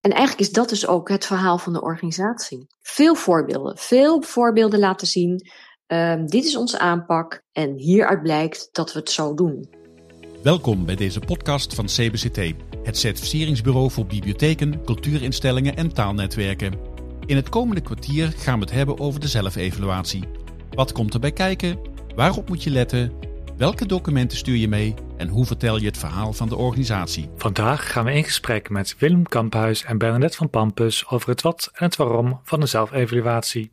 En eigenlijk is dat dus ook het verhaal van de organisatie. Veel voorbeelden, veel voorbeelden laten zien. Um, dit is onze aanpak en hieruit blijkt dat we het zo doen. Welkom bij deze podcast van CBCT, het certificeringsbureau voor bibliotheken, cultuurinstellingen en taalnetwerken. In het komende kwartier gaan we het hebben over de zelfevaluatie. Wat komt erbij kijken? Waarop moet je letten? Welke documenten stuur je mee en hoe vertel je het verhaal van de organisatie? Vandaag gaan we in gesprek met Willem Kamphuis en Bernadette van Pampus over het wat en het waarom van de zelfevaluatie.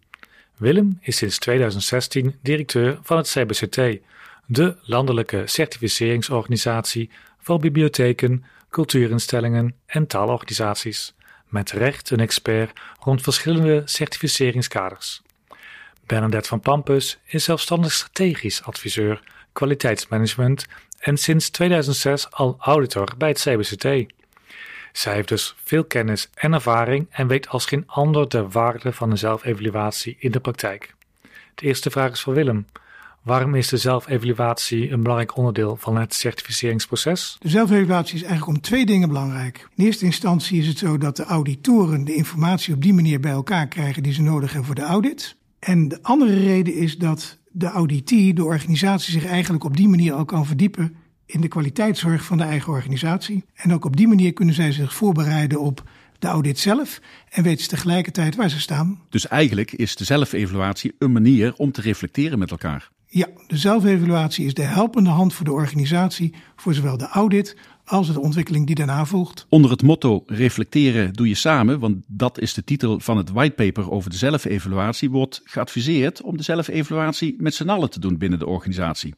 Willem is sinds 2016 directeur van het CBCT, de landelijke certificeringsorganisatie voor bibliotheken, cultuurinstellingen en taalorganisaties, met recht een expert rond verschillende certificeringskaders. Bernadette van Pampus is zelfstandig strategisch adviseur kwaliteitsmanagement en sinds 2006 al auditor bij het CBCT. Zij heeft dus veel kennis en ervaring en weet als geen ander de waarde van een zelfevaluatie in de praktijk. De eerste vraag is voor Willem. Waarom is de zelfevaluatie een belangrijk onderdeel van het certificeringsproces? De zelfevaluatie is eigenlijk om twee dingen belangrijk. In eerste instantie is het zo dat de auditoren de informatie op die manier bij elkaar krijgen die ze nodig hebben voor de audit. En de andere reden is dat de auditee, de organisatie, zich eigenlijk op die manier ook kan verdiepen in de kwaliteitszorg van de eigen organisatie. En ook op die manier kunnen zij zich voorbereiden op de audit zelf en weten ze tegelijkertijd waar ze staan. Dus eigenlijk is de zelfevaluatie een manier om te reflecteren met elkaar. Ja, de zelfevaluatie is de helpende hand voor de organisatie voor zowel de audit als de ontwikkeling die daarna volgt. Onder het motto reflecteren doe je samen, want dat is de titel van het whitepaper over de zelfevaluatie, wordt geadviseerd om de zelfevaluatie met z'n allen te doen binnen de organisatie.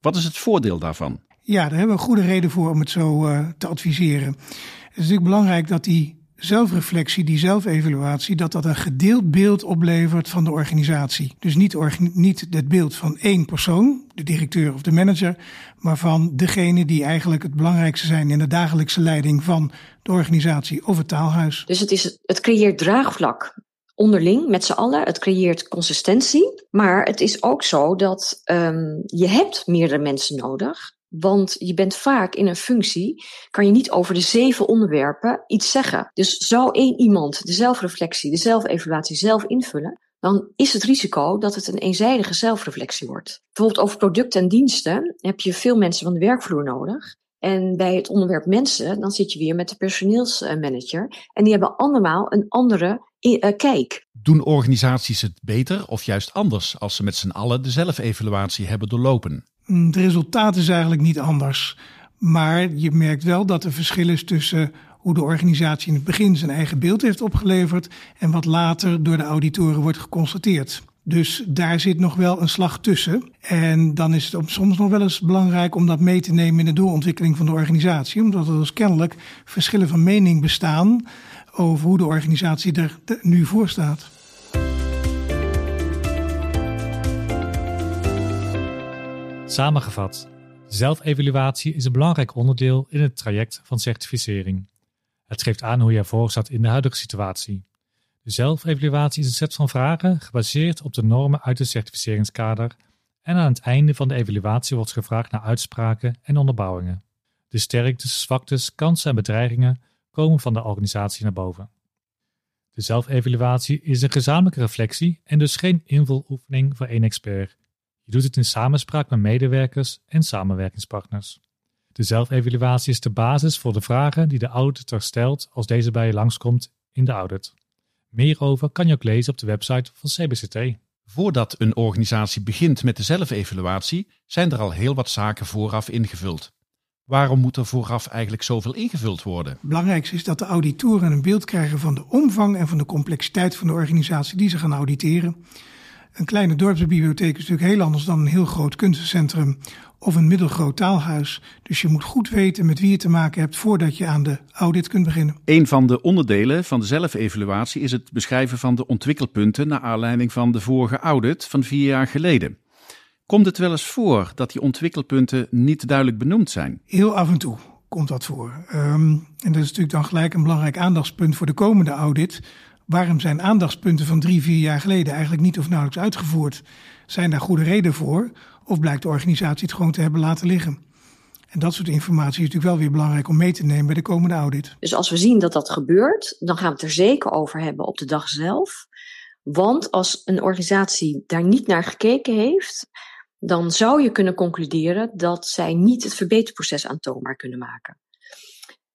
Wat is het voordeel daarvan? Ja, daar hebben we een goede reden voor om het zo uh, te adviseren. Het is natuurlijk belangrijk dat die zelfreflectie, die zelfevaluatie, dat dat een gedeeld beeld oplevert van de organisatie. Dus niet, niet het beeld van één persoon, de directeur of de manager, maar van degene die eigenlijk het belangrijkste zijn in de dagelijkse leiding van de organisatie of het taalhuis. Dus het, is, het creëert draagvlak onderling met z'n allen. Het creëert consistentie. Maar het is ook zo dat um, je hebt meerdere mensen nodig. Want je bent vaak in een functie, kan je niet over de zeven onderwerpen iets zeggen. Dus zou één iemand de zelfreflectie, de zelfevaluatie zelf invullen, dan is het risico dat het een eenzijdige zelfreflectie wordt. Bijvoorbeeld over producten en diensten heb je veel mensen van de werkvloer nodig. En bij het onderwerp mensen, dan zit je weer met de personeelsmanager. En die hebben allemaal een andere kijk. Doen organisaties het beter of juist anders als ze met z'n allen de zelfevaluatie hebben doorlopen? Mm, het resultaat is eigenlijk niet anders. Maar je merkt wel dat er verschil is tussen hoe de organisatie in het begin zijn eigen beeld heeft opgeleverd en wat later door de auditoren wordt geconstateerd. Dus daar zit nog wel een slag tussen. En dan is het soms nog wel eens belangrijk om dat mee te nemen in de doorontwikkeling van de organisatie, omdat er dus kennelijk verschillen van mening bestaan over hoe de organisatie er nu voor staat. Samengevat, zelfevaluatie is een belangrijk onderdeel in het traject van certificering. Het geeft aan hoe je ervoor staat in de huidige situatie. De zelfevaluatie is een set van vragen gebaseerd op de normen uit het certificeringskader en aan het einde van de evaluatie wordt gevraagd naar uitspraken en onderbouwingen. De sterktes, zwaktes, kansen en bedreigingen komen van de organisatie naar boven. De zelfevaluatie is een gezamenlijke reflectie en dus geen invuloefening voor één expert. Je doet het in samenspraak met medewerkers en samenwerkingspartners. De zelfevaluatie is de basis voor de vragen die de auditor stelt als deze bij je langskomt in de audit. Meer over kan je ook lezen op de website van CBCT. Voordat een organisatie begint met de zelfevaluatie, zijn er al heel wat zaken vooraf ingevuld. Waarom moet er vooraf eigenlijk zoveel ingevuld worden? Het belangrijkste is dat de auditoren een beeld krijgen van de omvang en van de complexiteit van de organisatie die ze gaan auditeren. Een kleine dorpsbibliotheek is natuurlijk heel anders dan een heel groot kunstencentrum of een middelgroot taalhuis. Dus je moet goed weten met wie je te maken hebt voordat je aan de audit kunt beginnen. Een van de onderdelen van de zelfevaluatie is het beschrijven van de ontwikkelpunten naar aanleiding van de vorige audit van vier jaar geleden. Komt het wel eens voor dat die ontwikkelpunten niet duidelijk benoemd zijn? Heel af en toe komt dat voor. Um, en dat is natuurlijk dan gelijk een belangrijk aandachtspunt voor de komende audit. Waarom zijn aandachtspunten van drie, vier jaar geleden eigenlijk niet of nauwelijks uitgevoerd? Zijn daar goede redenen voor? Of blijkt de organisatie het gewoon te hebben laten liggen? En dat soort informatie is natuurlijk wel weer belangrijk om mee te nemen bij de komende audit. Dus als we zien dat dat gebeurt, dan gaan we het er zeker over hebben op de dag zelf. Want als een organisatie daar niet naar gekeken heeft, dan zou je kunnen concluderen dat zij niet het verbeterproces aantoonbaar kunnen maken.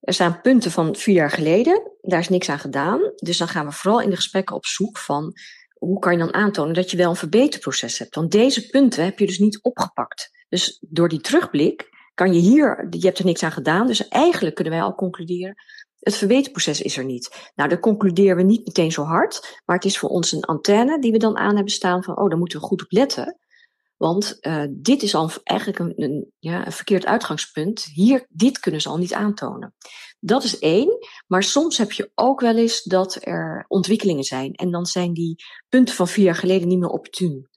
Er staan punten van vier jaar geleden, daar is niks aan gedaan. Dus dan gaan we vooral in de gesprekken op zoek van hoe kan je dan aantonen dat je wel een verbeterproces hebt. Want deze punten heb je dus niet opgepakt. Dus door die terugblik kan je hier, je hebt er niks aan gedaan. Dus eigenlijk kunnen wij al concluderen, het verbeterproces is er niet. Nou, daar concluderen we niet meteen zo hard, maar het is voor ons een antenne die we dan aan hebben staan van, oh, daar moeten we goed op letten. Want uh, dit is al eigenlijk een, een, ja, een verkeerd uitgangspunt. Hier, dit kunnen ze al niet aantonen. Dat is één. Maar soms heb je ook wel eens dat er ontwikkelingen zijn. En dan zijn die punten van vier jaar geleden niet meer opportun.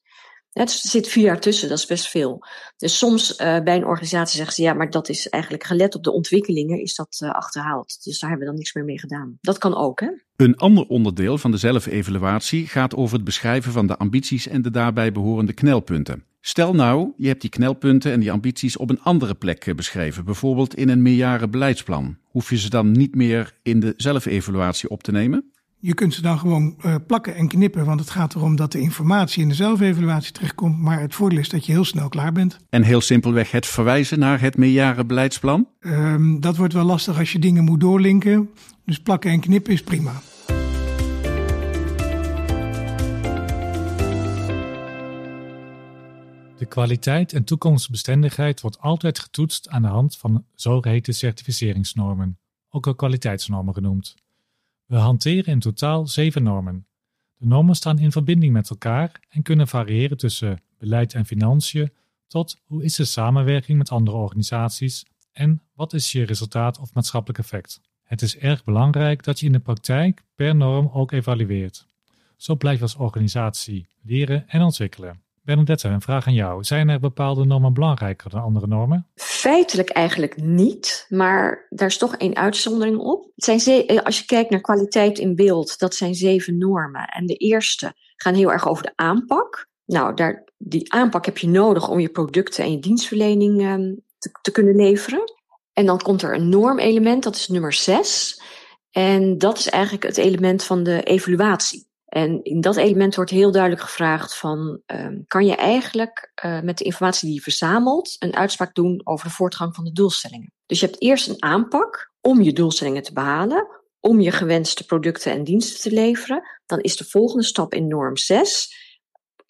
Het er zit vier jaar tussen, dat is best veel. Dus soms uh, bij een organisatie zeggen ze ja, maar dat is eigenlijk gelet op de ontwikkelingen, is dat uh, achterhaald. Dus daar hebben we dan niks meer mee gedaan. Dat kan ook, hè? Een ander onderdeel van de zelfevaluatie gaat over het beschrijven van de ambities en de daarbij behorende knelpunten. Stel nou, je hebt die knelpunten en die ambities op een andere plek eh, beschreven, bijvoorbeeld in een meerjarenbeleidsplan. Hoef je ze dan niet meer in de zelfevaluatie op te nemen? Je kunt ze dan gewoon uh, plakken en knippen, want het gaat erom dat de informatie in de zelfevaluatie terechtkomt. Maar het voordeel is dat je heel snel klaar bent. En heel simpelweg het verwijzen naar het meerjarenbeleidsplan? Um, dat wordt wel lastig als je dingen moet doorlinken. Dus plakken en knippen is prima. De kwaliteit en toekomstbestendigheid wordt altijd getoetst aan de hand van zogeheten certificeringsnormen, ook al kwaliteitsnormen genoemd. We hanteren in totaal zeven normen. De normen staan in verbinding met elkaar en kunnen variëren tussen beleid en financiën tot hoe is de samenwerking met andere organisaties en wat is je resultaat of maatschappelijk effect. Het is erg belangrijk dat je in de praktijk per norm ook evalueert. Zo blijf je als organisatie leren en ontwikkelen. Bernadette, een vraag aan jou. Zijn er bepaalde normen belangrijker dan andere normen? Feitelijk eigenlijk niet, maar daar is toch één uitzondering op. Het zijn eh, als je kijkt naar kwaliteit in beeld, dat zijn zeven normen. En de eerste gaan heel erg over de aanpak. Nou, daar, die aanpak heb je nodig om je producten en je dienstverlening um, te, te kunnen leveren. En dan komt er een normelement, dat is nummer zes. En dat is eigenlijk het element van de evaluatie. En in dat element wordt heel duidelijk gevraagd van, um, kan je eigenlijk uh, met de informatie die je verzamelt een uitspraak doen over de voortgang van de doelstellingen. Dus je hebt eerst een aanpak om je doelstellingen te behalen, om je gewenste producten en diensten te leveren. Dan is de volgende stap in norm 6,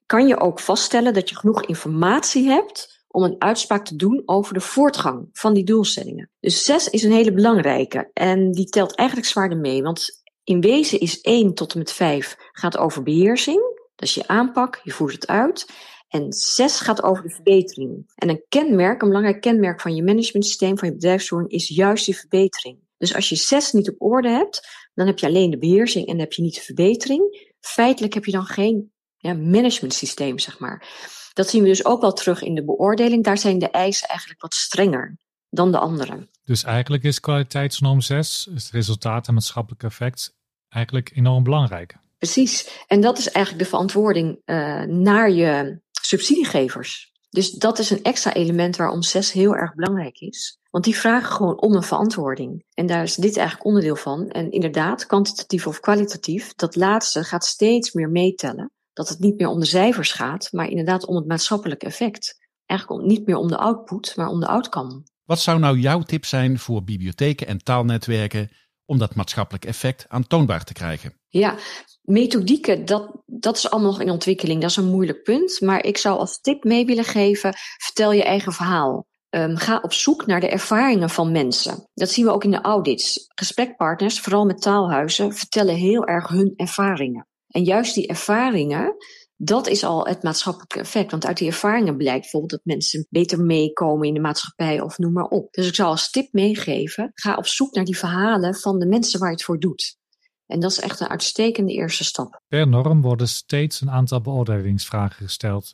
kan je ook vaststellen dat je genoeg informatie hebt om een uitspraak te doen over de voortgang van die doelstellingen. Dus 6 is een hele belangrijke en die telt eigenlijk zwaarder mee, want in wezen is 1 tot en met 5 gaat over beheersing. Dat is je aanpak, je voert het uit. En 6 gaat over de verbetering. En een kenmerk, een belangrijk kenmerk van je managementsysteem, van je bedrijfsvoering, is juist die verbetering. Dus als je 6 niet op orde hebt, dan heb je alleen de beheersing en heb je niet de verbetering. Feitelijk heb je dan geen ja, managementsysteem, zeg maar. Dat zien we dus ook wel terug in de beoordeling. Daar zijn de eisen eigenlijk wat strenger dan de andere. Dus eigenlijk is kwaliteitsnorm 6, het resultaat en maatschappelijk effect, eigenlijk enorm belangrijk. Precies. En dat is eigenlijk de verantwoording uh, naar je subsidiegevers. Dus dat is een extra element waarom 6 heel erg belangrijk is. Want die vragen gewoon om een verantwoording. En daar is dit eigenlijk onderdeel van. En inderdaad, kwantitatief of kwalitatief, dat laatste gaat steeds meer meetellen. Dat het niet meer om de cijfers gaat, maar inderdaad om het maatschappelijk effect. Eigenlijk niet meer om de output, maar om de outcome. Wat zou nou jouw tip zijn voor bibliotheken en taalnetwerken om dat maatschappelijk effect aantoonbaar te krijgen? Ja, methodieken, dat, dat is allemaal nog in ontwikkeling. Dat is een moeilijk punt. Maar ik zou als tip mee willen geven: vertel je eigen verhaal. Um, ga op zoek naar de ervaringen van mensen. Dat zien we ook in de audits. Gesprekpartners, vooral met taalhuizen, vertellen heel erg hun ervaringen. En juist die ervaringen, dat is al het maatschappelijke effect. Want uit die ervaringen blijkt bijvoorbeeld dat mensen beter meekomen in de maatschappij of noem maar op. Dus ik zou als tip meegeven, ga op zoek naar die verhalen van de mensen waar je het voor doet. En dat is echt een uitstekende eerste stap. Per norm worden steeds een aantal beoordelingsvragen gesteld.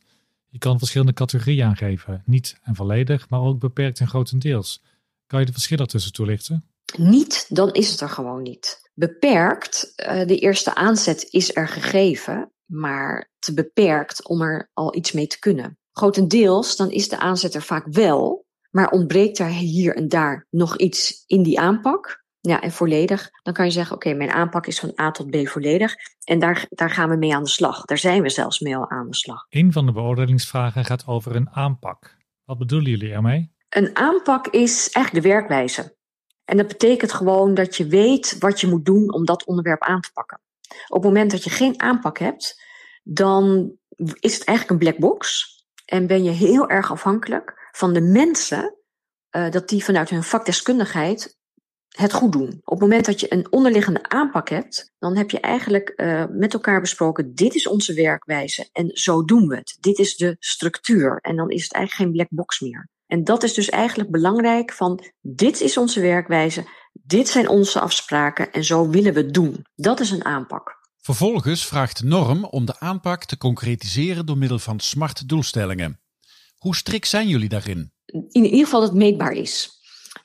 Je kan verschillende categorieën aangeven, niet en volledig, maar ook beperkt en grotendeels. Kan je de verschillen tussen toelichten? Niet, dan is het er gewoon niet. Beperkt, eh, de eerste aanzet is er gegeven maar te beperkt om er al iets mee te kunnen. Grotendeels dan is de aanzet er vaak wel, Maar ontbreekt er hier en daar nog iets in die aanpak? Ja, en volledig, dan kan je zeggen, oké, mijn aanpak is van A tot B volledig. En daar, daar gaan we mee aan de slag. Daar zijn we zelfs mee al aan de slag. Een van de beoordelingsvragen gaat over een aanpak. Wat bedoelen jullie ermee? Een aanpak is eigenlijk de werkwijze. En dat betekent gewoon dat je weet wat je moet doen om dat onderwerp aan te pakken. Op het moment dat je geen aanpak hebt, dan is het eigenlijk een black box. En ben je heel erg afhankelijk van de mensen, uh, dat die vanuit hun vakdeskundigheid het goed doen. Op het moment dat je een onderliggende aanpak hebt, dan heb je eigenlijk uh, met elkaar besproken: dit is onze werkwijze en zo doen we het. Dit is de structuur. En dan is het eigenlijk geen black box meer. En dat is dus eigenlijk belangrijk van dit is onze werkwijze, dit zijn onze afspraken en zo willen we het doen. Dat is een aanpak. Vervolgens vraagt de norm om de aanpak te concretiseren door middel van smart doelstellingen. Hoe strikt zijn jullie daarin? In ieder geval dat het meetbaar is.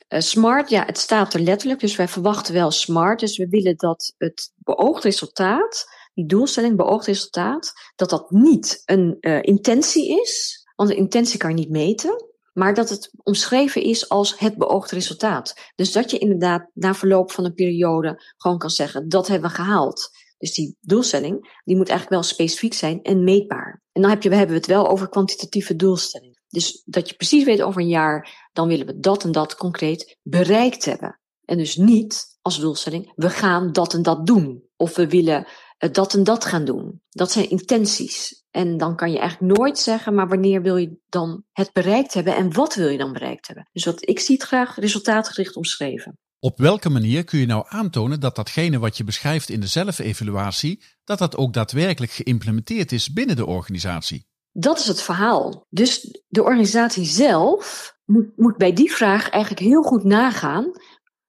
Uh, smart, ja, het staat er letterlijk, dus wij verwachten wel smart. Dus we willen dat het beoogd resultaat, die doelstelling, beoogd resultaat, dat dat niet een uh, intentie is, want de intentie kan je niet meten, maar dat het omschreven is als het beoogd resultaat. Dus dat je inderdaad na verloop van een periode gewoon kan zeggen, dat hebben we gehaald. Dus die doelstelling, die moet eigenlijk wel specifiek zijn en meetbaar. En dan heb je, we hebben het wel over kwantitatieve doelstelling. Dus dat je precies weet over een jaar, dan willen we dat en dat concreet bereikt hebben. En dus niet als doelstelling, we gaan dat en dat doen. Of we willen dat en dat gaan doen. Dat zijn intenties. En dan kan je eigenlijk nooit zeggen, maar wanneer wil je dan het bereikt hebben en wat wil je dan bereikt hebben? Dus wat ik zie het graag resultaatgericht omschreven. Op welke manier kun je nou aantonen dat datgene wat je beschrijft in de zelfevaluatie, dat dat ook daadwerkelijk geïmplementeerd is binnen de organisatie? Dat is het verhaal. Dus de organisatie zelf moet, moet bij die vraag eigenlijk heel goed nagaan.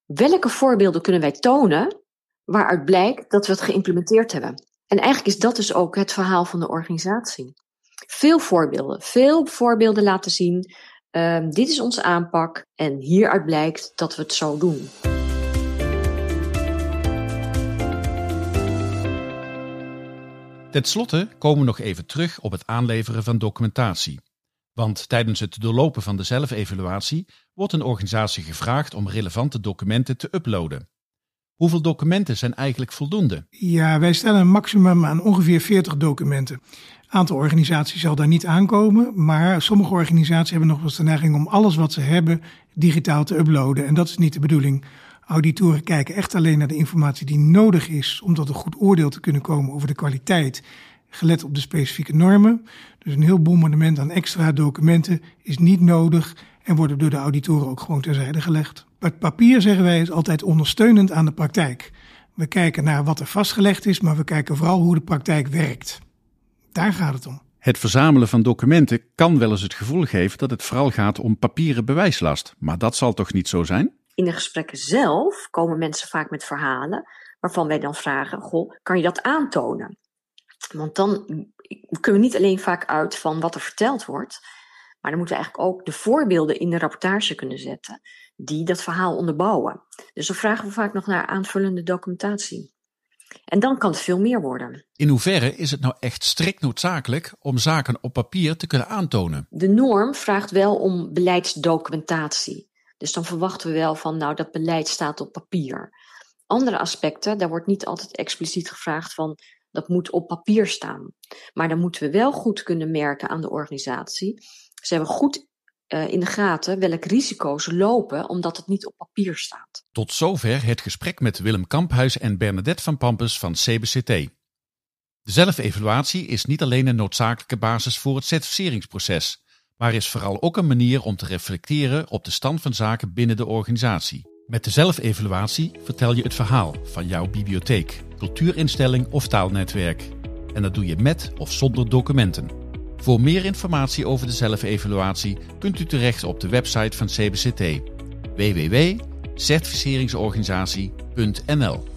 Welke voorbeelden kunnen wij tonen waaruit blijkt dat we het geïmplementeerd hebben? En eigenlijk is dat dus ook het verhaal van de organisatie. Veel voorbeelden, veel voorbeelden laten zien. Uh, dit is onze aanpak en hieruit blijkt dat we het zo doen. Ten slotte komen we nog even terug op het aanleveren van documentatie. Want tijdens het doorlopen van de zelfevaluatie wordt een organisatie gevraagd om relevante documenten te uploaden. Hoeveel documenten zijn eigenlijk voldoende? Ja, wij stellen een maximum aan ongeveer 40 documenten. Een aantal organisaties zal daar niet aankomen, maar sommige organisaties hebben nog wel eens de neiging om alles wat ze hebben digitaal te uploaden. En dat is niet de bedoeling. Auditoren kijken echt alleen naar de informatie die nodig is om tot een goed oordeel te kunnen komen over de kwaliteit, gelet op de specifieke normen. Dus een heel bombardement aan extra documenten is niet nodig en worden door de auditoren ook gewoon terzijde gelegd. Het papier, zeggen wij, is altijd ondersteunend aan de praktijk. We kijken naar wat er vastgelegd is, maar we kijken vooral hoe de praktijk werkt. Daar gaat het om. Het verzamelen van documenten kan wel eens het gevoel geven dat het vooral gaat om papieren bewijslast, maar dat zal toch niet zo zijn? In de gesprekken zelf komen mensen vaak met verhalen waarvan wij dan vragen: Goh, kan je dat aantonen? Want dan kunnen we niet alleen vaak uit van wat er verteld wordt, maar dan moeten we eigenlijk ook de voorbeelden in de rapportage kunnen zetten die dat verhaal onderbouwen. Dus dan vragen we vaak nog naar aanvullende documentatie. En dan kan het veel meer worden. In hoeverre is het nou echt strikt noodzakelijk om zaken op papier te kunnen aantonen? De norm vraagt wel om beleidsdocumentatie. Dus dan verwachten we wel van, nou, dat beleid staat op papier. Andere aspecten, daar wordt niet altijd expliciet gevraagd van, dat moet op papier staan. Maar dan moeten we wel goed kunnen merken aan de organisatie. Ze hebben goed uh, in de gaten welke risico's lopen omdat het niet op papier staat. Tot zover het gesprek met Willem Kamphuis en Bernadette van Pampus van CBCT. De zelfevaluatie is niet alleen een noodzakelijke basis voor het certificeringsproces, maar is vooral ook een manier om te reflecteren op de stand van zaken binnen de organisatie. Met de zelfevaluatie vertel je het verhaal van jouw bibliotheek, cultuurinstelling of taalnetwerk. En dat doe je met of zonder documenten. Voor meer informatie over de zelfevaluatie kunt u terecht op de website van CBCT www.certificeringsorganisatie.nl